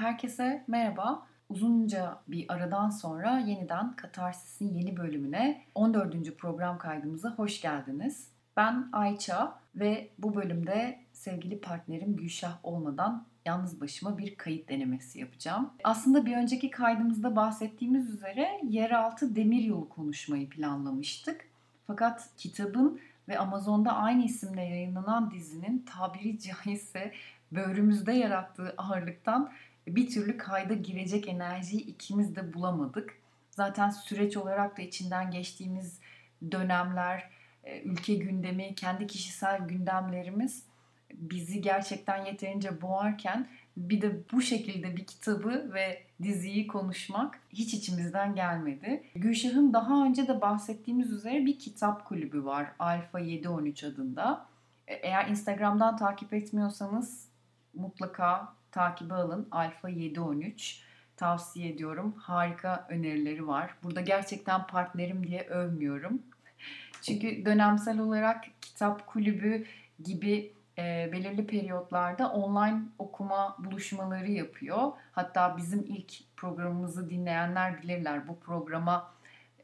Herkese merhaba. Uzunca bir aradan sonra yeniden Katarsis'in yeni bölümüne 14. program kaydımıza hoş geldiniz. Ben Ayça ve bu bölümde sevgili partnerim Gülşah olmadan yalnız başıma bir kayıt denemesi yapacağım. Aslında bir önceki kaydımızda bahsettiğimiz üzere yeraltı demiryolu konuşmayı planlamıştık. Fakat kitabın ve Amazon'da aynı isimle yayınlanan dizinin tabiri caizse böğrümüzde yarattığı ağırlıktan bir türlü kayda girecek enerjiyi ikimiz de bulamadık. Zaten süreç olarak da içinden geçtiğimiz dönemler, e, ülke gündemi, kendi kişisel gündemlerimiz bizi gerçekten yeterince boğarken bir de bu şekilde bir kitabı ve diziyi konuşmak hiç içimizden gelmedi. Gülşah'ın daha önce de bahsettiğimiz üzere bir kitap kulübü var Alfa 713 adında. E, eğer Instagram'dan takip etmiyorsanız mutlaka takibe alın Alfa 713 tavsiye ediyorum. Harika önerileri var. Burada gerçekten partnerim diye övmüyorum. Çünkü dönemsel olarak kitap kulübü gibi e, belirli periyotlarda online okuma buluşmaları yapıyor. Hatta bizim ilk programımızı dinleyenler bilirler. Bu programa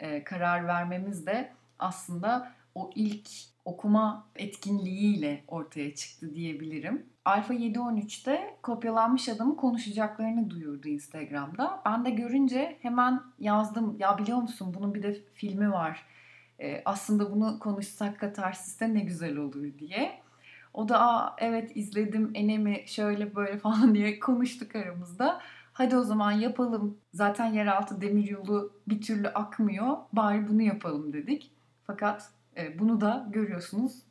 e, karar vermemiz de aslında o ilk okuma etkinliğiyle ortaya çıktı diyebilirim. Alfa 713'te kopyalanmış adamı konuşacaklarını duyurdu Instagram'da. Ben de görünce hemen yazdım. Ya biliyor musun bunun bir de filmi var. Ee, aslında bunu konuşsak Katarsis'te ne güzel olur diye. O da Aa, evet izledim enemi şöyle böyle falan diye konuştuk aramızda. Hadi o zaman yapalım. Zaten yeraltı demiryolu bir türlü akmıyor. Bari bunu yapalım dedik. Fakat bunu da görüyorsunuz.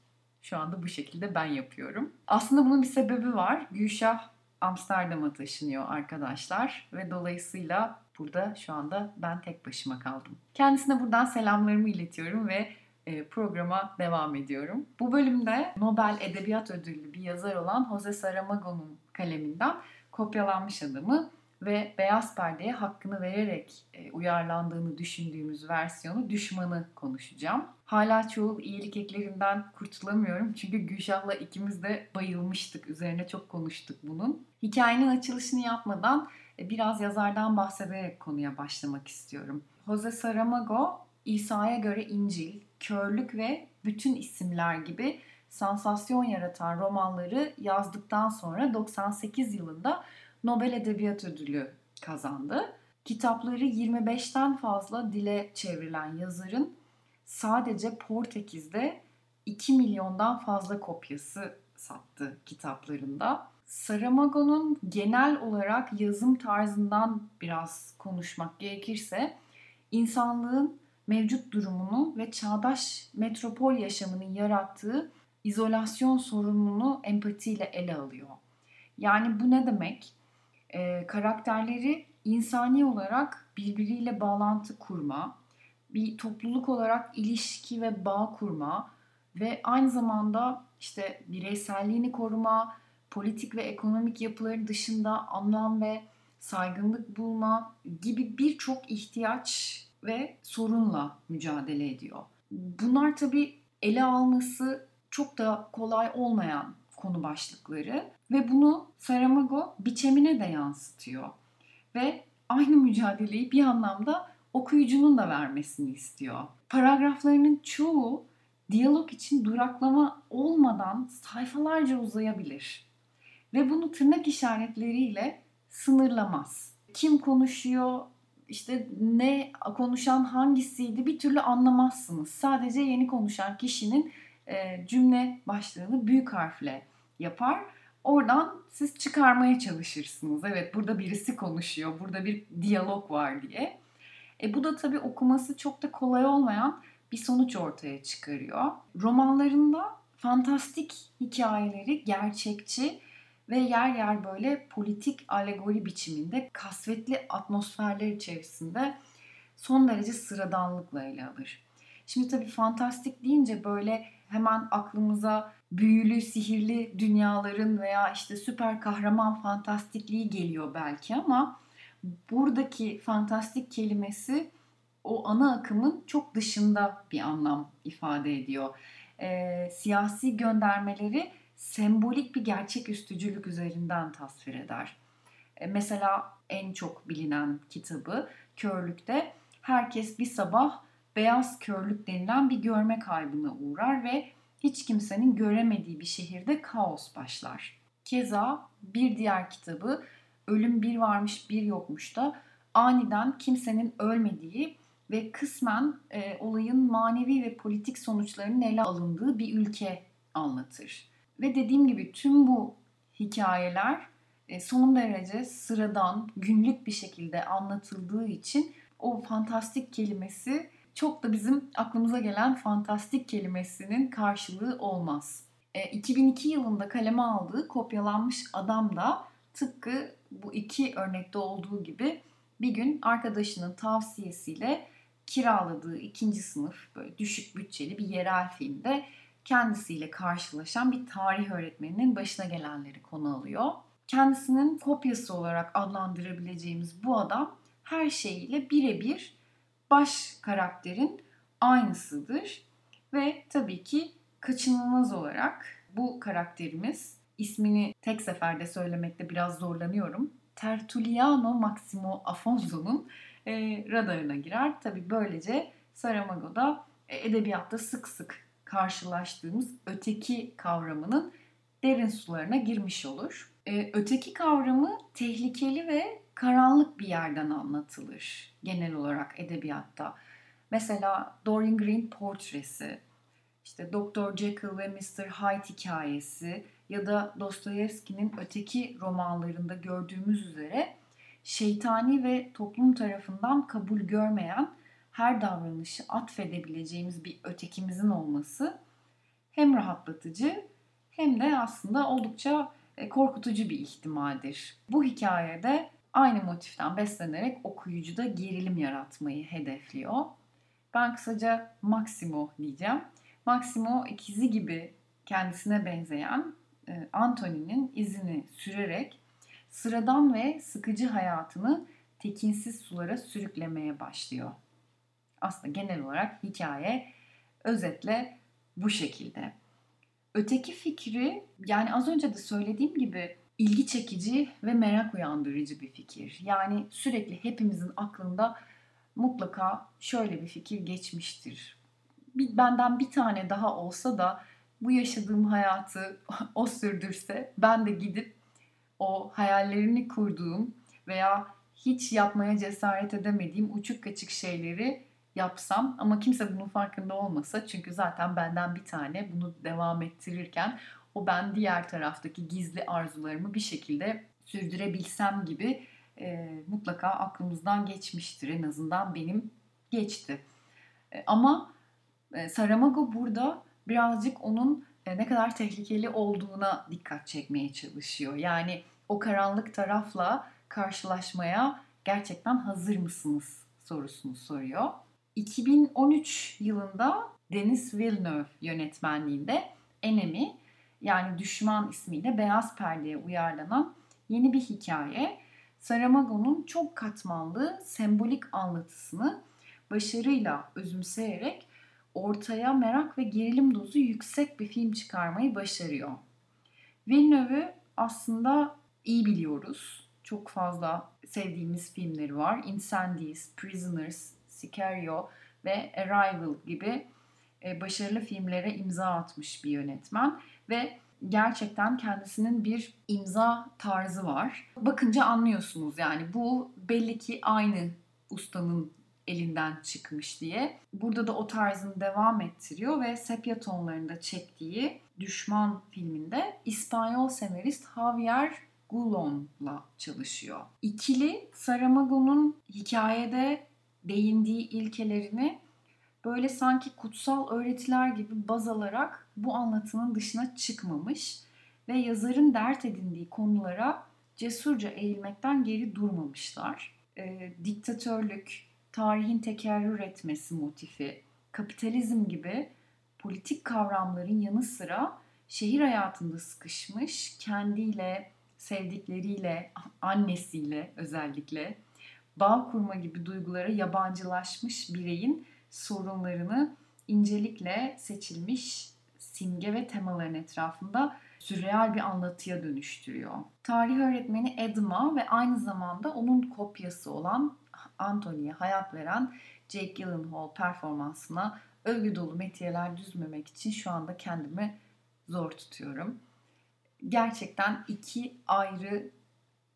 Şu anda bu şekilde ben yapıyorum. Aslında bunun bir sebebi var. Gülşah Amsterdam'a taşınıyor arkadaşlar ve dolayısıyla burada şu anda ben tek başıma kaldım. Kendisine buradan selamlarımı iletiyorum ve e, programa devam ediyorum. Bu bölümde Nobel Edebiyat Ödüllü bir yazar olan Jose Saramago'nun kaleminden kopyalanmış adamı ve Beyaz Perde'ye hakkını vererek e, uyarlandığını düşündüğümüz versiyonu Düşmanı konuşacağım. Hala çoğu iyilik eklerinden kurtulamıyorum çünkü Gülşah'la ikimiz de bayılmıştık. Üzerine çok konuştuk bunun. Hikayenin açılışını yapmadan e, biraz yazardan bahsederek konuya başlamak istiyorum. Jose Saramago, İsa'ya göre İncil, Körlük ve Bütün isimler gibi sansasyon yaratan romanları yazdıktan sonra 98 yılında Nobel Edebiyat Ödülü kazandı. Kitapları 25'ten fazla dile çevrilen yazarın sadece Portekiz'de 2 milyondan fazla kopyası sattı kitaplarında. Saramago'nun genel olarak yazım tarzından biraz konuşmak gerekirse insanlığın mevcut durumunu ve çağdaş metropol yaşamının yarattığı izolasyon sorununu empatiyle ele alıyor. Yani bu ne demek? Ee, karakterleri insani olarak birbiriyle bağlantı kurma, bir topluluk olarak ilişki ve bağ kurma ve aynı zamanda işte bireyselliğini koruma, politik ve ekonomik yapıları dışında anlam ve saygınlık bulma gibi birçok ihtiyaç ve sorunla mücadele ediyor. Bunlar tabii ele alması çok da kolay olmayan konu başlıkları ve bunu Saramago biçemine de yansıtıyor. Ve aynı mücadeleyi bir anlamda okuyucunun da vermesini istiyor. Paragraflarının çoğu diyalog için duraklama olmadan sayfalarca uzayabilir. Ve bunu tırnak işaretleriyle sınırlamaz. Kim konuşuyor, işte ne konuşan hangisiydi bir türlü anlamazsınız. Sadece yeni konuşan kişinin e, cümle başlığını büyük harfle yapar. Oradan siz çıkarmaya çalışırsınız. Evet burada birisi konuşuyor, burada bir diyalog var diye. E, bu da tabii okuması çok da kolay olmayan bir sonuç ortaya çıkarıyor. Romanlarında fantastik hikayeleri gerçekçi ve yer yer böyle politik alegori biçiminde kasvetli atmosferler içerisinde son derece sıradanlıkla ele alır. Şimdi tabii fantastik deyince böyle hemen aklımıza büyülü, sihirli dünyaların veya işte süper kahraman fantastikliği geliyor belki ama buradaki fantastik kelimesi o ana akımın çok dışında bir anlam ifade ediyor. E, siyasi göndermeleri sembolik bir gerçek üstücülük üzerinden tasvir eder. E, mesela en çok bilinen kitabı Körlük'te herkes bir sabah beyaz körlük denilen bir görme kaybına uğrar ve hiç kimsenin göremediği bir şehirde kaos başlar. Keza bir diğer kitabı Ölüm Bir Varmış Bir Yokmuş da aniden kimsenin ölmediği ve kısmen e, olayın manevi ve politik sonuçlarının ele alındığı bir ülke anlatır. Ve dediğim gibi tüm bu hikayeler e, son derece sıradan, günlük bir şekilde anlatıldığı için o fantastik kelimesi çok da bizim aklımıza gelen fantastik kelimesinin karşılığı olmaz. E, 2002 yılında kaleme aldığı Kopyalanmış Adam da tıpkı bu iki örnekte olduğu gibi bir gün arkadaşının tavsiyesiyle kiraladığı ikinci sınıf böyle düşük bütçeli bir yerel filmde kendisiyle karşılaşan bir tarih öğretmeninin başına gelenleri konu alıyor. Kendisinin kopyası olarak adlandırabileceğimiz bu adam her şeyiyle birebir baş karakterin aynısıdır. Ve tabii ki kaçınılmaz olarak bu karakterimiz ismini tek seferde söylemekte biraz zorlanıyorum. Tertuliano Maximo Afonso'nun e, radarına girer. Tabi böylece Saramago'da e, edebiyatta sık sık karşılaştığımız öteki kavramının derin sularına girmiş olur. E, öteki kavramı tehlikeli ve karanlık bir yerden anlatılır genel olarak edebiyatta. Mesela Dorian Gray portresi, işte Dr. Jekyll ve Mr. Hyde hikayesi ya da Dostoyevski'nin öteki romanlarında gördüğümüz üzere şeytani ve toplum tarafından kabul görmeyen her davranışı atfedebileceğimiz bir ötekimizin olması hem rahatlatıcı hem de aslında oldukça e, korkutucu bir ihtimaldir. Bu hikayede aynı motiften beslenerek okuyucuda gerilim yaratmayı hedefliyor. Ben kısaca Maximo diyeceğim. Maximo ikizi gibi kendisine benzeyen Antony'nin izini sürerek sıradan ve sıkıcı hayatını tekinsiz sulara sürüklemeye başlıyor. Aslında genel olarak hikaye özetle bu şekilde. Öteki fikri yani az önce de söylediğim gibi ilgi çekici ve merak uyandırıcı bir fikir. Yani sürekli hepimizin aklında mutlaka şöyle bir fikir geçmiştir. Benden bir tane daha olsa da bu yaşadığım hayatı o sürdürse ben de gidip o hayallerini kurduğum veya hiç yapmaya cesaret edemediğim uçuk kaçık şeyleri yapsam ama kimse bunun farkında olmasa çünkü zaten benden bir tane bunu devam ettirirken o ben diğer taraftaki gizli arzularımı bir şekilde sürdürebilsem gibi e, mutlaka aklımızdan geçmiştir. En azından benim geçti. E, ama e, Saramago burada birazcık onun e, ne kadar tehlikeli olduğuna dikkat çekmeye çalışıyor. Yani o karanlık tarafla karşılaşmaya gerçekten hazır mısınız sorusunu soruyor. 2013 yılında Denis Villeneuve yönetmenliğinde Enemy yani Düşman ismiyle Beyaz Perde'ye uyarlanan yeni bir hikaye. Saramago'nun çok katmanlı sembolik anlatısını başarıyla özümseyerek ortaya merak ve gerilim dozu yüksek bir film çıkarmayı başarıyor. Villeneuve'ü aslında iyi biliyoruz. Çok fazla sevdiğimiz filmleri var. Incendies, Prisoners, Sicario ve Arrival gibi e, başarılı filmlere imza atmış bir yönetmen ve gerçekten kendisinin bir imza tarzı var. Bakınca anlıyorsunuz yani bu belli ki aynı ustanın elinden çıkmış diye. Burada da o tarzını devam ettiriyor ve sepya tonlarında çektiği Düşman filminde İspanyol senarist Javier Gulon'la çalışıyor. İkili Saramago'nun hikayede değindiği ilkelerini böyle sanki kutsal öğretiler gibi baz alarak bu anlatının dışına çıkmamış ve yazarın dert edindiği konulara cesurca eğilmekten geri durmamışlar. E, diktatörlük, tarihin tekerrür etmesi motifi, kapitalizm gibi politik kavramların yanı sıra şehir hayatında sıkışmış, kendiyle, sevdikleriyle, annesiyle özellikle bağ kurma gibi duygulara yabancılaşmış bireyin sorunlarını incelikle seçilmiş simge ve temaların etrafında sürreal bir anlatıya dönüştürüyor. Tarih öğretmeni Edma ve aynı zamanda onun kopyası olan Anthony'ye hayat veren Jake Gyllenhaal performansına övgü dolu metiyeler düzmemek için şu anda kendimi zor tutuyorum. Gerçekten iki ayrı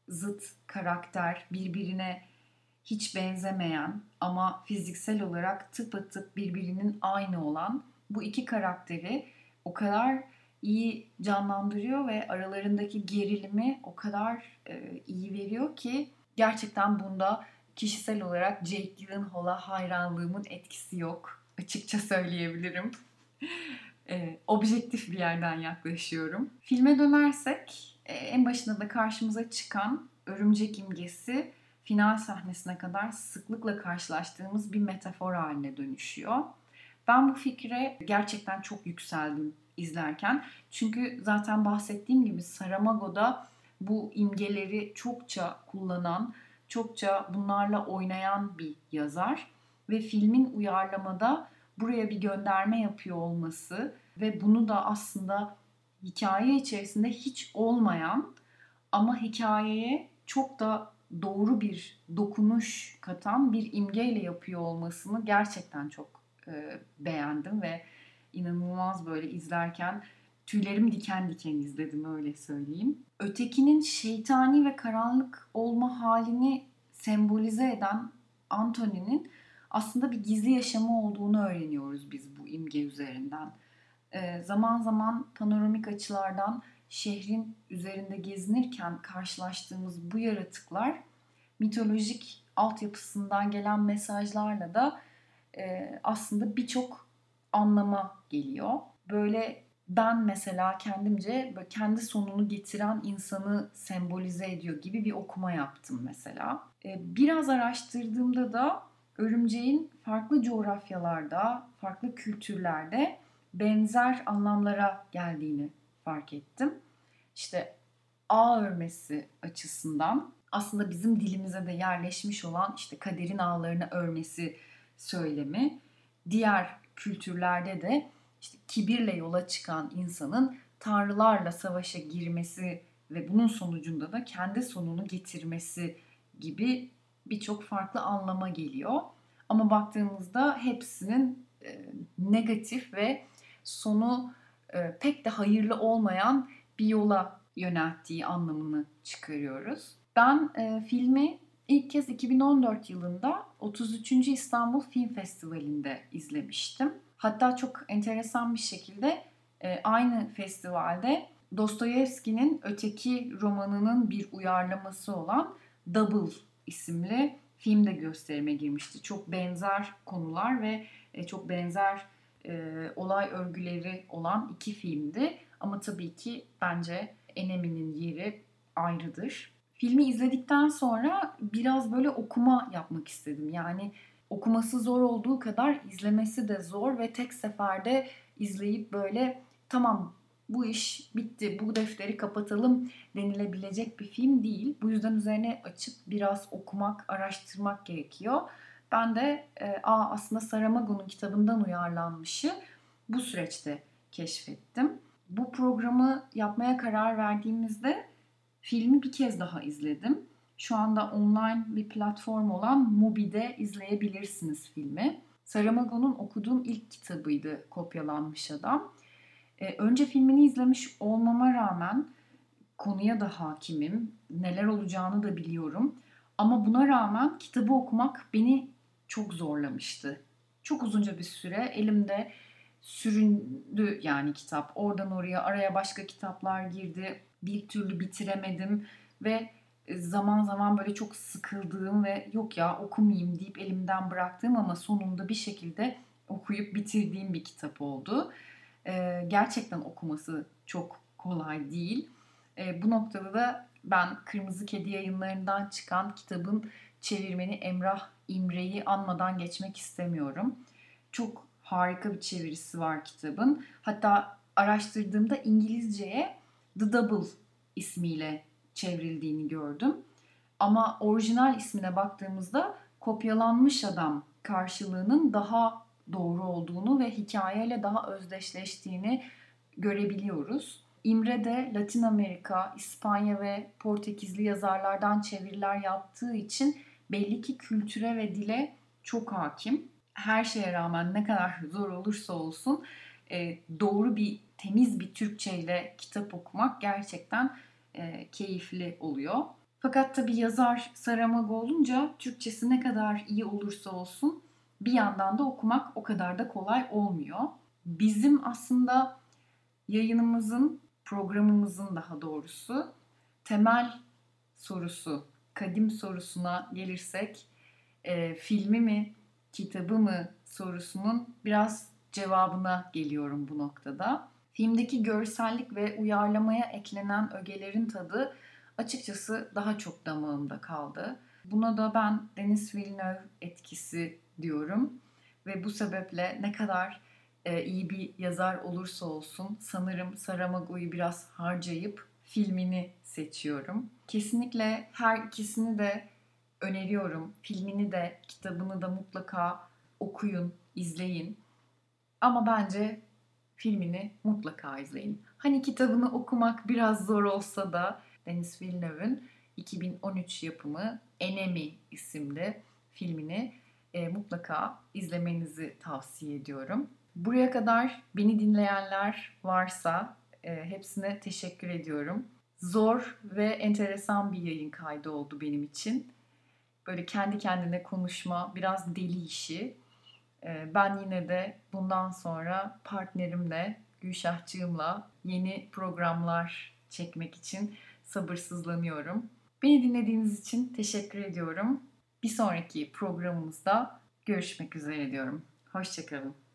zıt karakter birbirine hiç benzemeyen ama fiziksel olarak tıpatıp birbirinin aynı olan bu iki karakteri o kadar iyi canlandırıyor ve aralarındaki gerilimi o kadar e, iyi veriyor ki gerçekten bunda kişisel olarak Jake Gyllenhaal'a hayranlığımın etkisi yok. Açıkça söyleyebilirim. e, objektif bir yerden yaklaşıyorum. Filme dönersek e, en başında da karşımıza çıkan örümcek imgesi final sahnesine kadar sıklıkla karşılaştığımız bir metafor haline dönüşüyor. Ben bu fikre gerçekten çok yükseldim izlerken. Çünkü zaten bahsettiğim gibi Saramago'da bu imgeleri çokça kullanan, çokça bunlarla oynayan bir yazar ve filmin uyarlamada buraya bir gönderme yapıyor olması ve bunu da aslında hikaye içerisinde hiç olmayan ama hikayeye çok da doğru bir dokunuş katan bir imgeyle yapıyor olmasını gerçekten çok e, beğendim ve inanılmaz böyle izlerken tüylerim diken diken izledim öyle söyleyeyim. Ötekinin şeytani ve karanlık olma halini sembolize eden Anthony'nin aslında bir gizli yaşamı olduğunu öğreniyoruz biz bu imge üzerinden. E, zaman zaman panoramik açılardan şehrin üzerinde gezinirken karşılaştığımız bu yaratıklar mitolojik altyapısından gelen mesajlarla da e, aslında birçok anlama geliyor. Böyle ben mesela kendimce kendi sonunu getiren insanı sembolize ediyor gibi bir okuma yaptım mesela. E, biraz araştırdığımda da örümceğin farklı coğrafyalarda, farklı kültürlerde benzer anlamlara geldiğini fark ettim. İşte ağ örmesi açısından aslında bizim dilimize de yerleşmiş olan işte kaderin ağlarını örmesi söylemi. Diğer kültürlerde de işte kibirle yola çıkan insanın tanrılarla savaşa girmesi ve bunun sonucunda da kendi sonunu getirmesi gibi birçok farklı anlama geliyor. Ama baktığımızda hepsinin e, negatif ve sonu e, pek de hayırlı olmayan bir yola yönelttiği anlamını çıkarıyoruz. Ben e, filmi ilk kez 2014 yılında 33. İstanbul Film Festivali'nde izlemiştim. Hatta çok enteresan bir şekilde e, aynı festivalde Dostoyevski'nin öteki romanının bir uyarlaması olan Double isimli film de gösterime girmişti. Çok benzer konular ve e, çok benzer e, olay örgüleri olan iki filmdi. Ama tabii ki bence Enemi'nin yeri ayrıdır. Filmi izledikten sonra biraz böyle okuma yapmak istedim. Yani okuması zor olduğu kadar izlemesi de zor ve tek seferde izleyip böyle tamam bu iş bitti, bu defteri kapatalım denilebilecek bir film değil. Bu yüzden üzerine açıp biraz okumak, araştırmak gerekiyor. Ben de e, Aa, aslında Saramago'nun kitabından uyarlanmışı bu süreçte keşfettim. Bu programı yapmaya karar verdiğimizde filmi bir kez daha izledim. Şu anda online bir platform olan Mubi'de izleyebilirsiniz filmi. Saramago'nun okuduğum ilk kitabıydı Kopyalanmış Adam. Ee, önce filmini izlemiş olmama rağmen konuya da hakimim. Neler olacağını da biliyorum. Ama buna rağmen kitabı okumak beni çok zorlamıştı. Çok uzunca bir süre elimde süründü yani kitap. Oradan oraya araya başka kitaplar girdi. Bir türlü bitiremedim ve zaman zaman böyle çok sıkıldığım ve yok ya okumayayım deyip elimden bıraktığım ama sonunda bir şekilde okuyup bitirdiğim bir kitap oldu. Ee, gerçekten okuması çok kolay değil. Ee, bu noktada da ben Kırmızı Kedi yayınlarından çıkan kitabın çevirmeni Emrah İmre'yi anmadan geçmek istemiyorum. Çok harika bir çevirisi var kitabın. Hatta araştırdığımda İngilizceye The Double ismiyle çevrildiğini gördüm. Ama orijinal ismine baktığımızda kopyalanmış adam karşılığının daha doğru olduğunu ve hikayeyle daha özdeşleştiğini görebiliyoruz. İmre de Latin Amerika, İspanya ve Portekizli yazarlardan çeviriler yaptığı için belli ki kültüre ve dile çok hakim. Her şeye rağmen ne kadar zor olursa olsun e, doğru bir temiz bir Türkçe ile kitap okumak gerçekten e, keyifli oluyor. Fakat tabi yazar Saramago olunca Türkçesi ne kadar iyi olursa olsun bir yandan da okumak o kadar da kolay olmuyor. Bizim aslında yayınımızın, programımızın daha doğrusu temel sorusu, kadim sorusuna gelirsek e, filmi mi, kitabı mı sorusunun biraz cevabına geliyorum bu noktada. Filmdeki görsellik ve uyarlamaya eklenen ögelerin tadı açıkçası daha çok damağımda kaldı. Buna da ben Denis Villeneuve etkisi diyorum ve bu sebeple ne kadar e, iyi bir yazar olursa olsun sanırım Saramago'yu biraz harcayıp filmini seçiyorum. Kesinlikle her ikisini de öneriyorum. Filmini de kitabını da mutlaka okuyun, izleyin. Ama bence filmini mutlaka izleyin. Hani kitabını okumak biraz zor olsa da Denis Villeneuve'ün 2013 yapımı Enemy isimli filmini e, mutlaka izlemenizi tavsiye ediyorum. Buraya kadar beni dinleyenler varsa e, hepsine teşekkür ediyorum. Zor ve enteresan bir yayın kaydı oldu benim için. Böyle kendi kendine konuşma, biraz deli işi. E, ben yine de bundan sonra partnerimle, Gülşahçığımla yeni programlar çekmek için sabırsızlanıyorum. Beni dinlediğiniz için teşekkür ediyorum. Bir sonraki programımızda görüşmek üzere diyorum. Hoşçakalın.